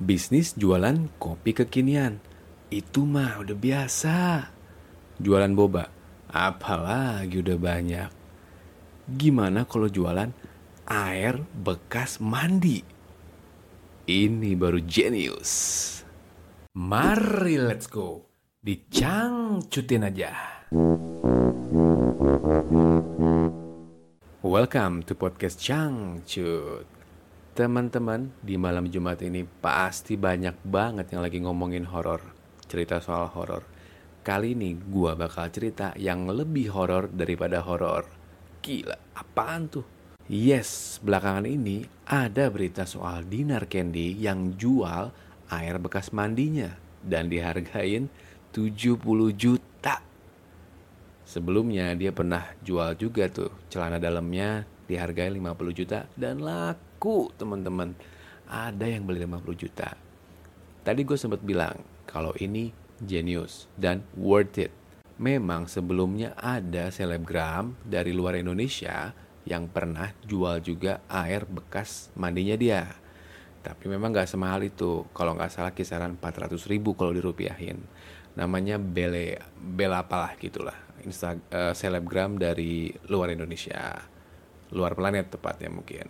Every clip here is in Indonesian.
Bisnis jualan kopi kekinian. Itu mah udah biasa. Jualan boba. Apalagi udah banyak. Gimana kalau jualan air bekas mandi? Ini baru jenius. Mari let's go. Dicangcutin aja. Welcome to podcast Cangcut. Teman-teman, di malam Jumat ini pasti banyak banget yang lagi ngomongin horor, cerita soal horor. Kali ini gua bakal cerita yang lebih horor daripada horor. Gila, apaan tuh? Yes, belakangan ini ada berita soal Dinar Candy yang jual air bekas mandinya dan dihargain 70 juta. Sebelumnya dia pernah jual juga tuh celana dalamnya dihargai 50 juta dan laku teman-teman. Ada yang beli 50 juta. Tadi gue sempat bilang kalau ini genius dan worth it. Memang sebelumnya ada selebgram dari luar Indonesia yang pernah jual juga air bekas mandinya dia. Tapi memang gak semahal itu. Kalau nggak salah kisaran 400 ribu kalau dirupiahin. Namanya Bele, Bela apalah gitulah. Insta, uh, selebgram dari luar Indonesia luar planet tepatnya mungkin.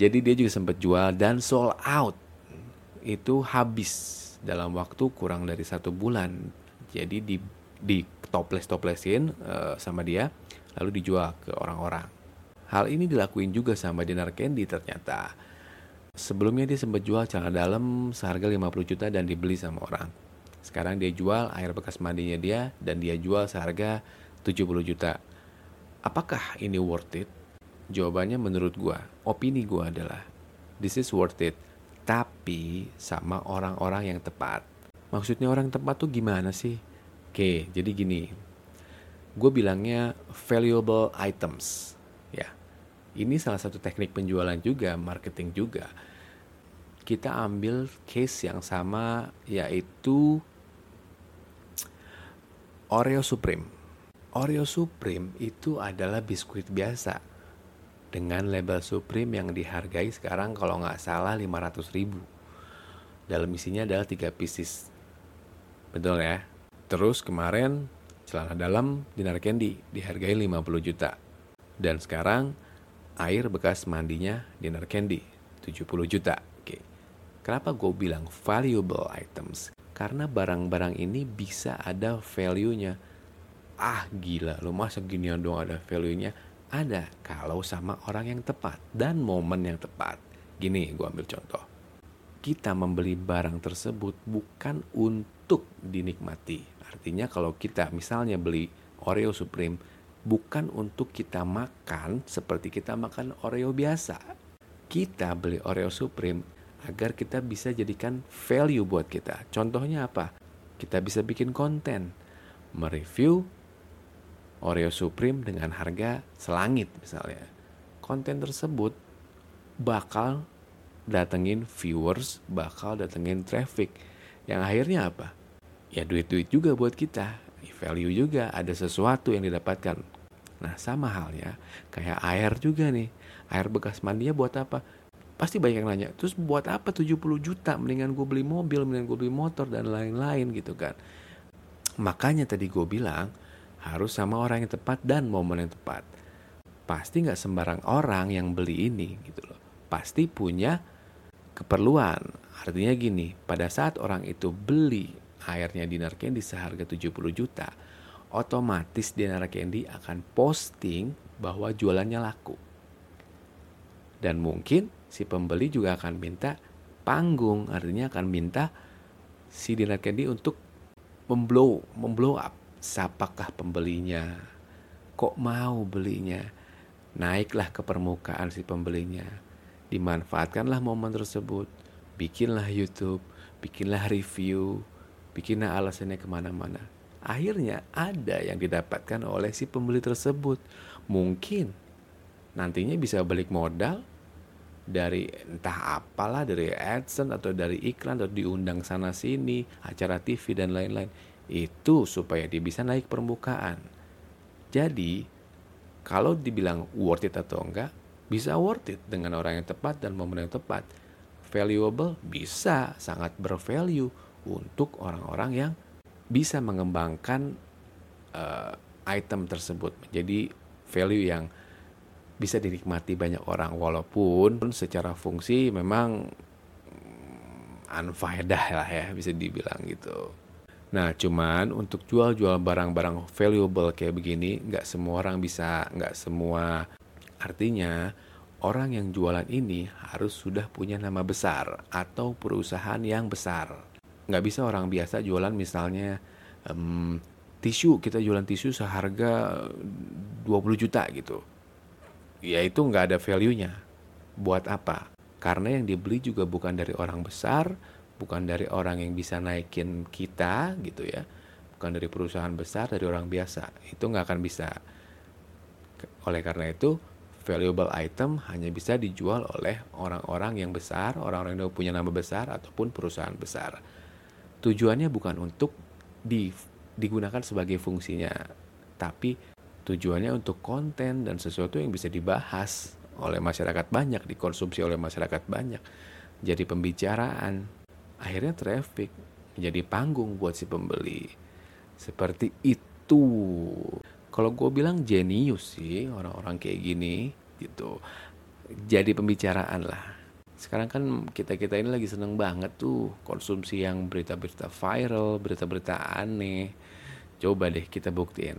Jadi dia juga sempat jual dan sold out. Itu habis dalam waktu kurang dari satu bulan. Jadi di di toples toplesin uh, sama dia, lalu dijual ke orang-orang. Hal ini dilakuin juga sama Dinar Candy ternyata. Sebelumnya dia sempat jual celana dalam seharga 50 juta dan dibeli sama orang. Sekarang dia jual air bekas mandinya dia dan dia jual seharga 70 juta Apakah ini worth it? Jawabannya menurut gua, opini gua adalah this is worth it, tapi sama orang-orang yang tepat. Maksudnya orang tepat tuh gimana sih? Oke, jadi gini. Gue bilangnya valuable items. Ya, ini salah satu teknik penjualan juga, marketing juga. Kita ambil case yang sama yaitu Oreo Supreme Oreo Supreme itu adalah biskuit biasa dengan label Supreme yang dihargai sekarang kalau nggak salah 500 ribu. Dalam isinya adalah 3 pieces. Betul ya? Terus kemarin celana dalam Dinar Candy dihargai 50 juta. Dan sekarang air bekas mandinya Dinar Candy 70 juta. Oke. Kenapa gue bilang valuable items? Karena barang-barang ini bisa ada value-nya ah gila lo masa ginian dong ada value-nya. Ada kalau sama orang yang tepat dan momen yang tepat. Gini gue ambil contoh. Kita membeli barang tersebut bukan untuk dinikmati. Artinya kalau kita misalnya beli Oreo Supreme bukan untuk kita makan seperti kita makan Oreo biasa. Kita beli Oreo Supreme agar kita bisa jadikan value buat kita. Contohnya apa? Kita bisa bikin konten mereview Oreo Supreme dengan harga selangit misalnya. Konten tersebut bakal datengin viewers, bakal datengin traffic. Yang akhirnya apa? Ya duit-duit juga buat kita. Value juga, ada sesuatu yang didapatkan. Nah sama halnya kayak air juga nih. Air bekas mandinya buat apa? Pasti banyak yang nanya, terus buat apa 70 juta? Mendingan gue beli mobil, mendingan gue beli motor, dan lain-lain gitu kan. Makanya tadi gue bilang, harus sama orang yang tepat dan momen yang tepat. Pasti nggak sembarang orang yang beli ini gitu loh. Pasti punya keperluan. Artinya gini, pada saat orang itu beli airnya Dinar Candy seharga 70 juta, otomatis Dinar Candy akan posting bahwa jualannya laku. Dan mungkin si pembeli juga akan minta panggung, artinya akan minta si Dinar Candy untuk memblow, memblow up siapakah pembelinya? Kok mau belinya? Naiklah ke permukaan si pembelinya. Dimanfaatkanlah momen tersebut. Bikinlah YouTube, bikinlah review, bikinlah alasannya ke mana-mana. Akhirnya ada yang didapatkan oleh si pembeli tersebut. Mungkin nantinya bisa balik modal dari entah apalah dari AdSense atau dari iklan atau diundang sana sini acara TV dan lain-lain itu supaya dia bisa naik permukaan. Jadi, kalau dibilang worth it atau enggak, bisa worth it dengan orang yang tepat dan momen yang tepat. Valuable bisa sangat bervalue untuk orang-orang yang bisa mengembangkan uh, item tersebut menjadi value yang bisa dinikmati banyak orang walaupun secara fungsi memang mm, unfaedah lah ya bisa dibilang gitu. Nah cuman untuk jual-jual barang-barang valuable kayak begini nggak semua orang bisa nggak semua. Artinya orang yang jualan ini harus sudah punya nama besar atau perusahaan yang besar. Nggak bisa orang biasa jualan misalnya um, tisu kita jualan tisu seharga 20 juta gitu. Ya itu nggak ada value-nya. Buat apa? Karena yang dibeli juga bukan dari orang besar bukan dari orang yang bisa naikin kita gitu ya. Bukan dari perusahaan besar dari orang biasa. Itu nggak akan bisa. Oleh karena itu valuable item hanya bisa dijual oleh orang-orang yang besar, orang-orang yang punya nama besar ataupun perusahaan besar. Tujuannya bukan untuk di digunakan sebagai fungsinya, tapi tujuannya untuk konten dan sesuatu yang bisa dibahas oleh masyarakat banyak, dikonsumsi oleh masyarakat banyak, jadi pembicaraan, akhirnya traffic, jadi panggung buat si pembeli. Seperti itu. Kalau gue bilang jenius sih orang-orang kayak gini gitu. Jadi pembicaraan lah. Sekarang kan kita-kita ini lagi seneng banget tuh konsumsi yang berita-berita viral, berita-berita aneh coba deh kita buktiin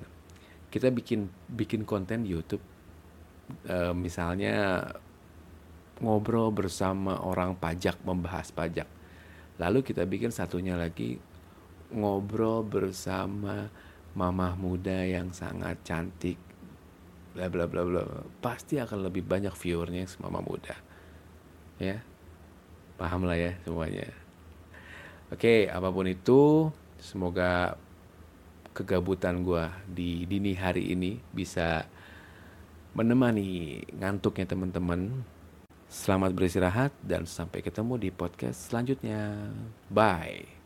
kita bikin bikin konten YouTube uh, misalnya ngobrol bersama orang pajak membahas pajak lalu kita bikin satunya lagi ngobrol bersama mamah muda yang sangat cantik. Bla bla bla bla. Pasti akan lebih banyak viewernya mama muda. Ya? Paham lah ya semuanya. Oke apa pun itu semoga kegabutan gue di dini hari ini bisa menemani ngantuknya teman-teman. Selamat beristirahat dan sampai ketemu di podcast selanjutnya. Bye.